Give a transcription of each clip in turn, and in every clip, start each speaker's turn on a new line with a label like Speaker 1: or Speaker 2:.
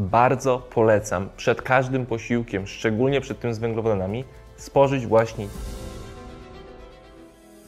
Speaker 1: bardzo polecam przed każdym posiłkiem, szczególnie przed tym z węglowodanami, spożyć właśnie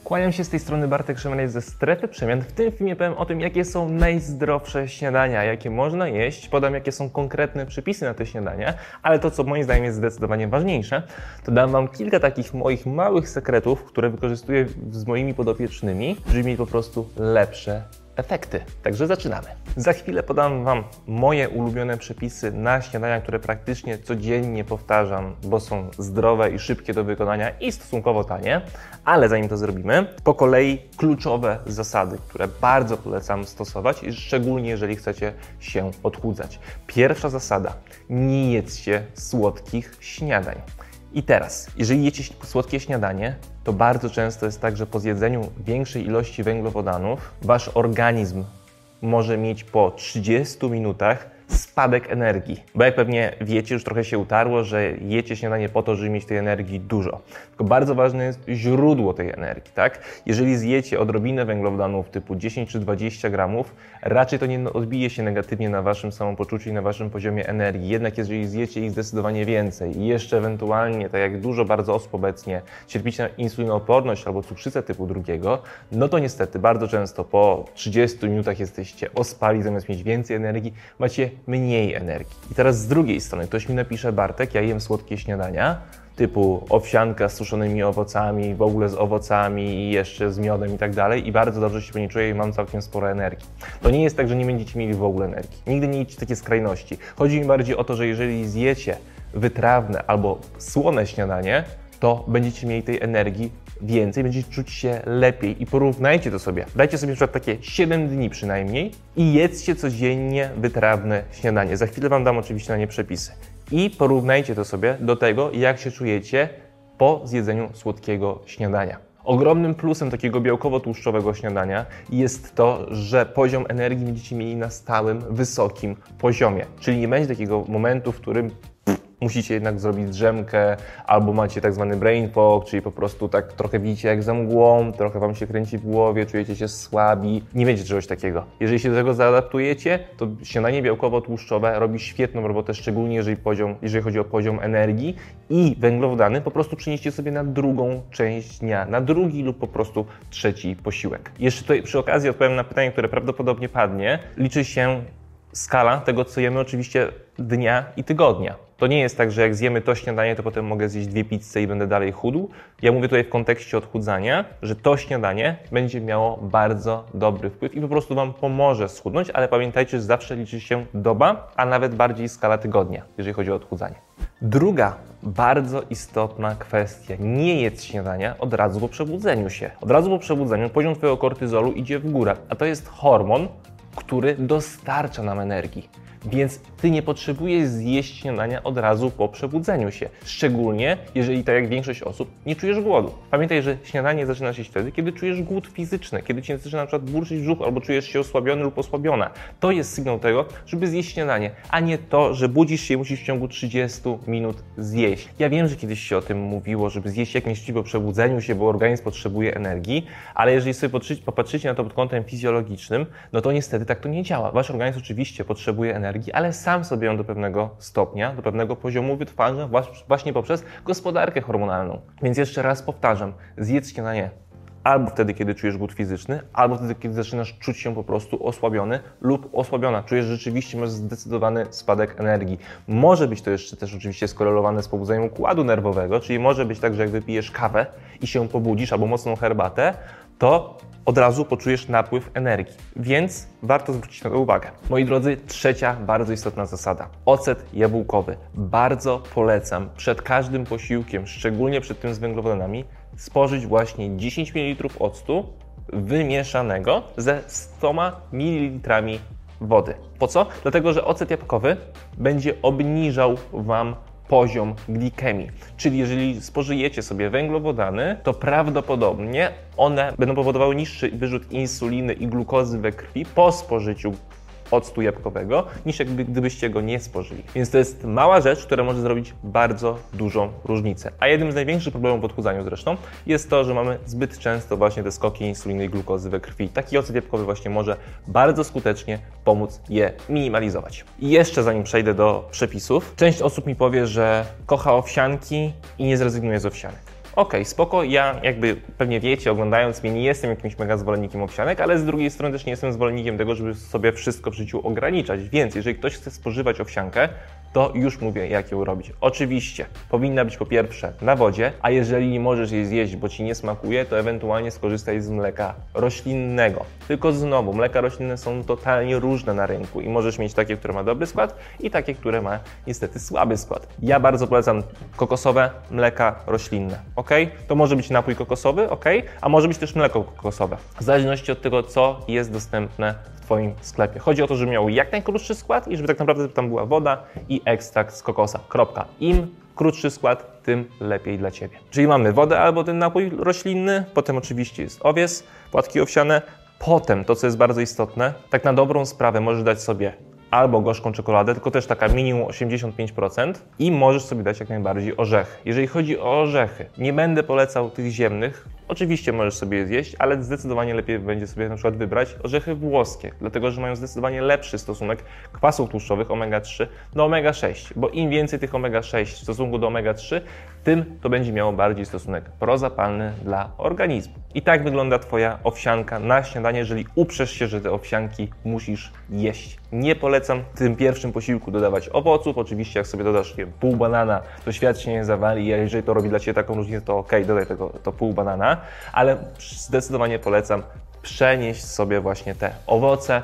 Speaker 1: Kłaniam się z tej strony Bartek Szymanek ze Strefy Przemian. W tym filmie powiem o tym, jakie są najzdrowsze śniadania, jakie można jeść. Podam, jakie są konkretne przepisy na te śniadania, ale to, co moim zdaniem jest zdecydowanie ważniejsze, to dam Wam kilka takich moich małych sekretów, które wykorzystuję z moimi podopiecznymi, żeby mieć po prostu lepsze efekty. Także zaczynamy. Za chwilę podam Wam moje ulubione przepisy na śniadania, które praktycznie codziennie powtarzam, bo są zdrowe i szybkie do wykonania i stosunkowo tanie. Ale zanim to zrobimy, po kolei kluczowe zasady, które bardzo polecam stosować, szczególnie jeżeli chcecie się odchudzać. Pierwsza zasada: nie jedzcie słodkich śniadań. I teraz, jeżeli jecie słodkie śniadanie, to bardzo często jest tak, że po zjedzeniu większej ilości węglowodanów wasz organizm może mieć po 30 minutach spadek energii. Bo jak pewnie wiecie, już trochę się utarło, że jecie śniadanie po to, żeby mieć tej energii dużo. Tylko bardzo ważne jest źródło tej energii, tak? Jeżeli zjecie odrobinę węglowodanów typu 10 czy 20 gramów, raczej to nie odbije się negatywnie na waszym samopoczuciu i na waszym poziomie energii. Jednak jeżeli zjecie ich zdecydowanie więcej i jeszcze ewentualnie, tak jak dużo bardzo osób obecnie, cierpicie na insulinooporność albo cukrzycę typu drugiego, no to niestety bardzo często po 30 minutach jesteście ospali, zamiast mieć więcej energii, macie mniej energii. I teraz z drugiej strony ktoś mi napisze, Bartek, ja jem słodkie śniadania, typu owsianka z suszonymi owocami, w ogóle z owocami i jeszcze z miodem i tak dalej i bardzo dobrze się po niej czuję i mam całkiem sporo energii. To nie jest tak, że nie będziecie mieli w ogóle energii. Nigdy nie idźcie takie skrajności. Chodzi mi bardziej o to, że jeżeli zjecie wytrawne albo słone śniadanie, to będziecie mieli tej energii więcej, będziecie czuć się lepiej i porównajcie to sobie. Dajcie sobie na przykład takie 7 dni przynajmniej i jedzcie codziennie wytrawne śniadanie. Za chwilę Wam dam oczywiście na nie przepisy. I porównajcie to sobie do tego, jak się czujecie po zjedzeniu słodkiego śniadania. Ogromnym plusem takiego białkowo-tłuszczowego śniadania jest to, że poziom energii będziecie mieli na stałym, wysokim poziomie. Czyli nie będzie takiego momentu, w którym musicie jednak zrobić drzemkę, albo macie tak zwany brain fog, czyli po prostu tak trochę widzicie jak za mgłą, trochę wam się kręci w głowie, czujecie się słabi. Nie będzie czegoś takiego. Jeżeli się do tego zaadaptujecie, to śniadanie białkowo-tłuszczowe robi świetną robotę, szczególnie jeżeli, poziom, jeżeli chodzi o poziom energii i węglowodany po prostu przynieście sobie na drugą część dnia, na drugi lub po prostu trzeci posiłek. Jeszcze tutaj przy okazji odpowiem na pytanie, które prawdopodobnie padnie. Liczy się skala tego, co jemy oczywiście dnia i tygodnia. To nie jest tak, że jak zjemy to śniadanie, to potem mogę zjeść dwie pizze i będę dalej chudł. Ja mówię tutaj w kontekście odchudzania, że to śniadanie będzie miało bardzo dobry wpływ i po prostu Wam pomoże schudnąć, ale pamiętajcie, że zawsze liczy się doba, a nawet bardziej skala tygodnia, jeżeli chodzi o odchudzanie. Druga bardzo istotna kwestia. Nie jedz śniadania od razu po przebudzeniu się. Od razu po przebudzeniu poziom Twojego kortyzolu idzie w górę, a to jest hormon, który dostarcza nam energii. Więc ty nie potrzebujesz zjeść śniadania od razu po przebudzeniu się. Szczególnie, jeżeli tak jak większość osób nie czujesz głodu. Pamiętaj, że śniadanie zaczyna się wtedy, kiedy czujesz głód fizyczny, kiedy cię zaczyna na przykład burczyć brzuch albo czujesz się osłabiony lub osłabiona. To jest sygnał tego, żeby zjeść śniadanie, a nie to, że budzisz się i musisz w ciągu 30 minut zjeść. Ja wiem, że kiedyś się o tym mówiło, żeby zjeść jak najszybciej po przebudzeniu się, bo organizm potrzebuje energii, ale jeżeli sobie popatrzycie na to pod kątem fizjologicznym, no to niestety tak to nie działa. Wasz organizm oczywiście potrzebuje energii, energii, ale sam sobie ją do pewnego stopnia, do pewnego poziomu wytwarza właśnie poprzez gospodarkę hormonalną. Więc jeszcze raz powtarzam, zjedz śniadanie albo wtedy, kiedy czujesz głód fizyczny, albo wtedy, kiedy zaczynasz czuć się po prostu osłabiony lub osłabiona. Czujesz, rzeczywiście masz zdecydowany spadek energii. Może być to jeszcze też oczywiście skorelowane z pobudzeniem układu nerwowego, czyli może być tak, że jak wypijesz kawę i się pobudzisz, albo mocną herbatę, to od razu poczujesz napływ energii, więc warto zwrócić na to uwagę. Moi drodzy, trzecia bardzo istotna zasada. Ocet jabłkowy. Bardzo polecam przed każdym posiłkiem, szczególnie przed tym z węglowodanami, spożyć właśnie 10 ml octu wymieszanego ze 100 ml wody. Po co? Dlatego, że ocet jabłkowy będzie obniżał Wam poziom glikemii. Czyli jeżeli spożyjecie sobie węglowodany, to prawdopodobnie one będą powodowały niższy wyrzut insuliny i glukozy we krwi po spożyciu octu jabłkowego, niż jakby gdybyście go nie spożyli. Więc to jest mała rzecz, która może zrobić bardzo dużą różnicę. A jednym z największych problemów w odchudzaniu zresztą jest to, że mamy zbyt często właśnie te skoki insuliny i glukozy we krwi. Taki ocet jabłkowy właśnie może bardzo skutecznie pomóc je minimalizować. I jeszcze zanim przejdę do przepisów, część osób mi powie, że kocha owsianki i nie zrezygnuje z owsianek. Okej, okay, spoko, ja jakby pewnie wiecie, oglądając mnie, nie jestem jakimś mega zwolennikiem owsianek, ale z drugiej strony też nie jestem zwolennikiem tego, żeby sobie wszystko w życiu ograniczać. Więc jeżeli ktoś chce spożywać owsiankę, to już mówię, jak ją robić. Oczywiście powinna być po pierwsze na wodzie, a jeżeli nie możesz jej zjeść, bo ci nie smakuje, to ewentualnie skorzystaj z mleka roślinnego. Tylko znowu, mleka roślinne są totalnie różne na rynku i możesz mieć takie, które ma dobry skład i takie, które ma niestety słaby skład. Ja bardzo polecam kokosowe mleka roślinne, ok? To może być napój kokosowy, ok? A może być też mleko kokosowe. W zależności od tego, co jest dostępne Twoim sklepie. Chodzi o to, żeby miał jak najkrótszy skład i żeby tak naprawdę tam była woda ekstrakt z kokosa. Kropka. Im krótszy skład, tym lepiej dla Ciebie. Czyli mamy wodę albo ten napój roślinny, potem oczywiście jest owies, płatki owsiane, potem to, co jest bardzo istotne, tak na dobrą sprawę możesz dać sobie albo gorzką czekoladę, tylko też taka minimum 85% i możesz sobie dać jak najbardziej orzechy. Jeżeli chodzi o orzechy, nie będę polecał tych ziemnych, Oczywiście możesz sobie je zjeść, ale zdecydowanie lepiej będzie sobie na przykład wybrać orzechy włoskie, dlatego że mają zdecydowanie lepszy stosunek kwasów tłuszczowych omega-3 do omega-6, bo im więcej tych omega-6 w stosunku do omega-3, tym to będzie miało bardziej stosunek prozapalny dla organizmu. I tak wygląda Twoja owsianka na śniadanie, jeżeli uprzesz się, że te owsianki musisz jeść. Nie polecam w tym pierwszym posiłku dodawać owoców. Oczywiście, jak sobie dodasz pół banana, to świat się nie zawali, a jeżeli to robi dla Ciebie taką różnicę, to ok, dodaj tego, to pół banana, ale zdecydowanie polecam przenieść sobie właśnie te owoce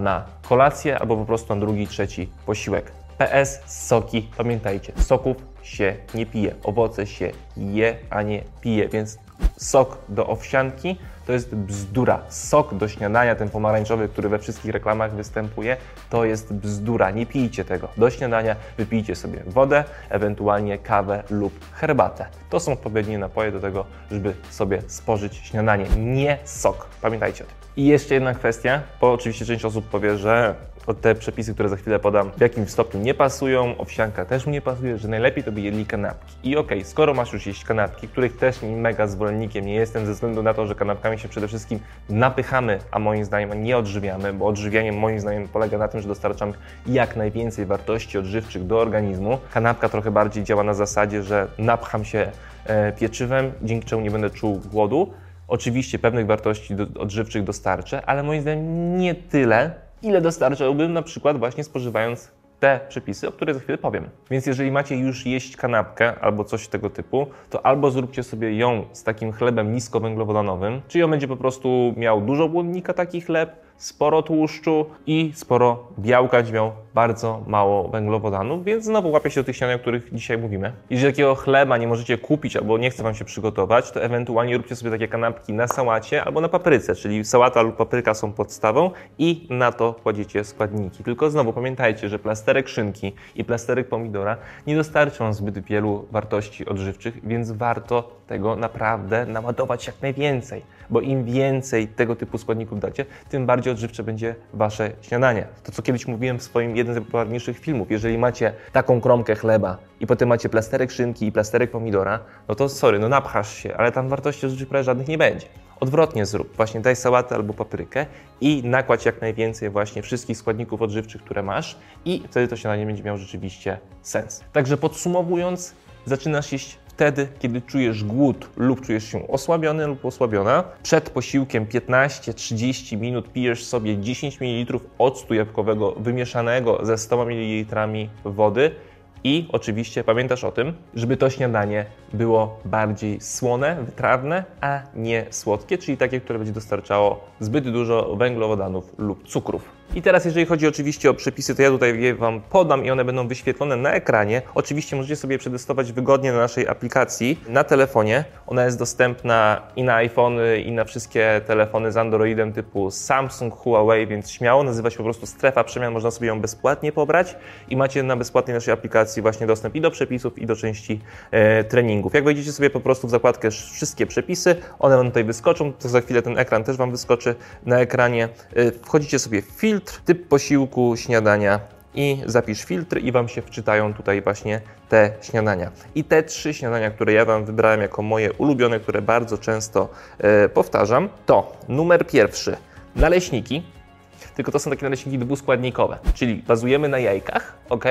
Speaker 1: na kolację albo po prostu na drugi, trzeci posiłek. PS, soki, pamiętajcie, soków się nie pije, owoce się je, a nie pije, więc sok do owsianki to jest bzdura. Sok do śniadania, ten pomarańczowy, który we wszystkich reklamach występuje, to jest bzdura. Nie pijcie tego. Do śniadania wypijcie sobie wodę, ewentualnie kawę lub herbatę. To są odpowiednie napoje do tego, żeby sobie spożyć śniadanie, nie sok. Pamiętajcie o tym. I jeszcze jedna kwestia, bo oczywiście część osób powie, że te przepisy, które za chwilę podam, w jakim stopniu nie pasują, owsianka też mu nie pasuje, że najlepiej to by jedli kanapki. I okej, okay, skoro masz już jeść kanapki, których też mega zwolennikiem nie jestem, ze względu na to, że kanapkami się przede wszystkim napychamy, a moim zdaniem nie odżywiamy, bo odżywianie moim zdaniem polega na tym, że dostarczam jak najwięcej wartości odżywczych do organizmu. Kanapka trochę bardziej działa na zasadzie, że napcham się e, pieczywem, dzięki czemu nie będę czuł głodu. Oczywiście pewnych wartości odżywczych dostarczę, ale moim zdaniem nie tyle, ile dostarczałbym na przykład właśnie spożywając te przepisy, o których za chwilę powiem. Więc jeżeli macie już jeść kanapkę albo coś tego typu, to albo zróbcie sobie ją z takim chlebem niskowęglowodanowym, czyli on będzie po prostu miał dużo błonnika taki chleb, sporo tłuszczu i sporo białka, będzie miał bardzo mało węglowodanów, więc znowu łapie się do tych śniadań, o których dzisiaj mówimy. Jeżeli takiego chleba nie możecie kupić albo nie chce Wam się przygotować, to ewentualnie róbcie sobie takie kanapki na sałacie albo na papryce, czyli sałata lub papryka są podstawą i na to kładziecie składniki. Tylko znowu pamiętajcie, że plasterek szynki i plasterek pomidora nie dostarczą zbyt wielu wartości odżywczych, więc warto tego naprawdę naładować jak najwięcej, bo im więcej tego typu składników dacie, tym bardziej odżywcze będzie Wasze śniadanie. To, co kiedyś mówiłem w swoim jednym z najpopularniejszych filmów, jeżeli macie taką kromkę chleba i potem macie plasterek szynki i plasterek pomidora, no to sorry, no napchasz się, ale tam wartości odżywczych prawie żadnych nie będzie. Odwrotnie zrób. Właśnie daj sałatę albo paprykę i nakładź jak najwięcej właśnie wszystkich składników odżywczych, które masz i wtedy to śniadanie będzie miało rzeczywiście sens. Także podsumowując, zaczynasz jeść wtedy, kiedy czujesz głód lub czujesz się osłabiony lub osłabiona. Przed posiłkiem 15-30 minut pijesz sobie 10 ml octu jabłkowego wymieszanego ze 100 ml wody i oczywiście pamiętasz o tym, żeby to śniadanie było bardziej słone, wytrawne, a nie słodkie, czyli takie, które będzie dostarczało zbyt dużo węglowodanów lub cukrów. I teraz, jeżeli chodzi oczywiście o przepisy, to ja tutaj je Wam podam i one będą wyświetlone na ekranie. Oczywiście możecie sobie przetestować wygodnie na naszej aplikacji na telefonie. Ona jest dostępna i na iPhony, i na wszystkie telefony z Androidem typu Samsung, Huawei, więc śmiało. Nazywa się po prostu Strefa Przemian. Można sobie ją bezpłatnie pobrać i macie na bezpłatnej naszej aplikacji właśnie dostęp i do przepisów, i do części e, treningów. Jak wejdziecie sobie po prostu w zakładkę wszystkie przepisy, one Wam tutaj wyskoczą. To za chwilę ten ekran też Wam wyskoczy na ekranie. E, wchodzicie sobie w filtr filtr, typ posiłku, śniadania. I zapisz filtr i Wam się wczytają tutaj właśnie te śniadania. I te trzy śniadania, które ja Wam wybrałem jako moje ulubione, które bardzo często e, powtarzam, to numer pierwszy. Naleśniki, tylko to są takie naleśniki dwuskładnikowe, czyli bazujemy na jajkach, ok?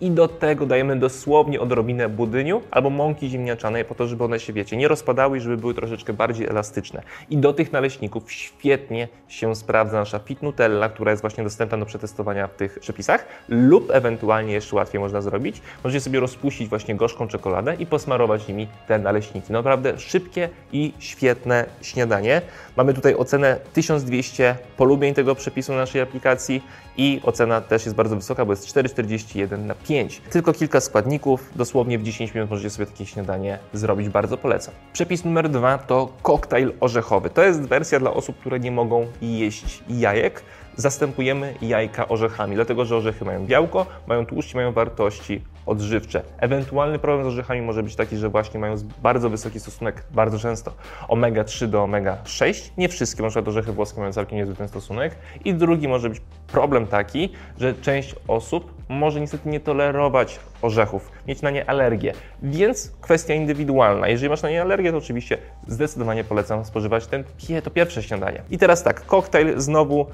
Speaker 1: I do tego dajemy dosłownie odrobinę budyniu albo mąki ziemniaczanej po to, żeby one się, wiecie, nie rozpadały i żeby były troszeczkę bardziej elastyczne. I do tych naleśników świetnie się sprawdza nasza Fit Nutella, która jest właśnie dostępna do przetestowania w tych przepisach lub ewentualnie jeszcze łatwiej można zrobić. Możecie sobie rozpuścić właśnie gorzką czekoladę i posmarować nimi te naleśniki. Naprawdę szybkie i świetne śniadanie. Mamy tutaj ocenę 1200 polubień tego przepisu na naszej aplikacji i ocena też jest bardzo wysoka, bo jest 4,41 na 5. Tylko kilka składników, dosłownie w 10 minut możecie sobie takie śniadanie zrobić, bardzo polecam. Przepis numer dwa to koktajl orzechowy. To jest wersja dla osób, które nie mogą jeść jajek. Zastępujemy jajka orzechami, dlatego że orzechy mają białko, mają tłuszcz, mają wartości odżywcze. Ewentualny problem z orzechami może być taki, że właśnie mają bardzo wysoki stosunek, bardzo często omega-3 do omega-6. Nie wszystkie, na przykład orzechy włoskie mają całkiem niezły ten stosunek. I drugi może być problem taki, że część osób może niestety nie tolerować orzechów, mieć na nie alergię, więc kwestia indywidualna. Jeżeli masz na nie alergię, to oczywiście zdecydowanie polecam spożywać ten, to pierwsze śniadanie. I teraz tak, koktajl znowu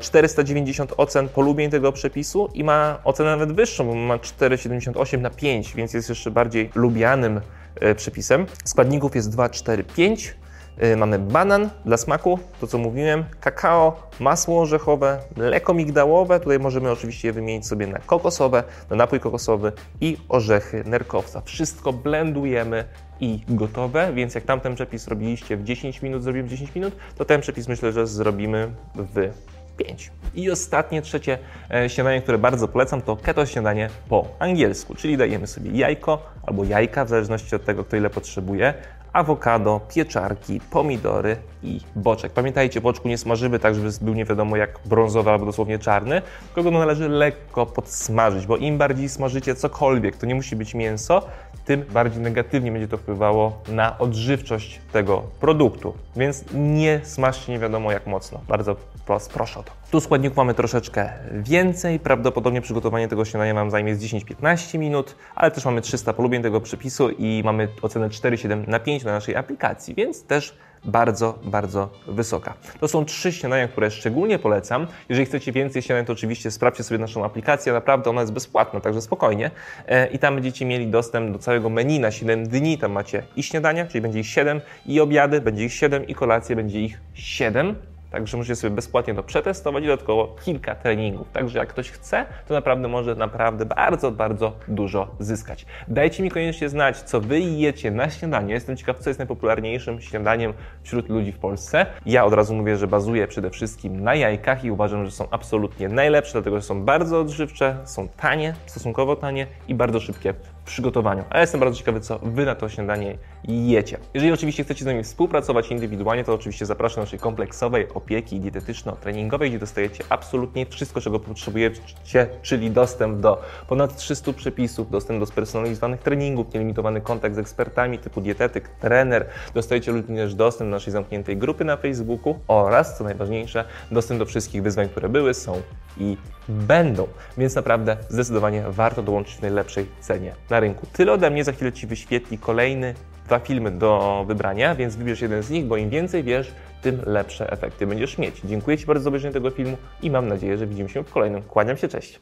Speaker 1: 490 e, ocen polubień tego przepisu i ma ocenę nawet wyższą, bo ma 4,78 na 5, więc jest jeszcze bardziej lubianym e, przepisem. Składników jest 2, 4, 5. Mamy banan dla smaku, to co mówiłem, kakao, masło orzechowe, mleko migdałowe, tutaj możemy oczywiście je wymienić sobie na kokosowe, na napój kokosowy i orzechy nerkowca. Wszystko blendujemy i gotowe, więc jak tamten przepis robiliście w 10 minut, zrobimy w 10 minut, to ten przepis myślę, że zrobimy w 5. I ostatnie, trzecie e, śniadanie, które bardzo polecam, to keto śniadanie po angielsku, czyli dajemy sobie jajko albo jajka, w zależności od tego, kto ile potrzebuje, awokado, pieczarki, pomidory i boczek. Pamiętajcie, boczku nie smażymy tak, żeby był nie wiadomo jak brązowy albo dosłownie czarny, tylko go należy lekko podsmażyć, bo im bardziej smażycie cokolwiek, to nie musi być mięso, tym bardziej negatywnie będzie to wpływało na odżywczość tego produktu. Więc nie smażcie nie wiadomo jak mocno. Bardzo proszę o to. Tu składników mamy troszeczkę więcej. Prawdopodobnie przygotowanie tego śniadania nam zajmie z 10-15 minut, ale też mamy 300 polubień tego przepisu i mamy ocenę 4,7 na 5 na naszej aplikacji, więc też bardzo, bardzo wysoka. To są trzy śniadania, które szczególnie polecam. Jeżeli chcecie więcej śniadań, to oczywiście sprawdźcie sobie naszą aplikację. Naprawdę ona jest bezpłatna, także spokojnie. E, I tam będziecie mieli dostęp do całego menu na 7 dni. Tam macie i śniadania, czyli będzie ich 7, i obiady, będzie ich 7, i kolacje, będzie ich 7 Także możecie sobie bezpłatnie to przetestować i dodatkowo kilka treningów. Także jak ktoś chce, to naprawdę może naprawdę bardzo, bardzo dużo zyskać. Dajcie mi koniecznie znać, co wy jecie na śniadanie. Jestem ciekaw, co jest najpopularniejszym śniadaniem wśród ludzi w Polsce. Ja od razu mówię, że bazuję przede wszystkim na jajkach i uważam, że są absolutnie najlepsze, dlatego że są bardzo odżywcze, są tanie, stosunkowo tanie i bardzo szybkie przygotowaniu. A ja jestem bardzo ciekawy, co wy na to śniadanie jecie. Jeżeli oczywiście chcecie z nami współpracować indywidualnie, to oczywiście zapraszam do naszej kompleksowej opieki dietetyczno-treningowej, gdzie dostajecie absolutnie wszystko, czego potrzebujecie, czyli dostęp do ponad 300 przepisów, dostęp do spersonalizowanych treningów, nielimitowany kontakt z ekspertami typu dietetyk, trener. Dostajecie również dostęp do naszej zamkniętej grupy na Facebooku oraz, co najważniejsze, dostęp do wszystkich wyzwań, które były, są i będą. Więc naprawdę zdecydowanie warto dołączyć w najlepszej cenie na rynku. Tyle ode mnie, za chwilę Ci wyświetli kolejny dwa filmy do wybrania, więc wybierz jeden z nich, bo im więcej wiesz, tym lepsze efekty będziesz mieć. Dziękuję Ci bardzo za obejrzenie tego filmu i mam nadzieję, że widzimy się w kolejnym. Kłaniam się, cześć!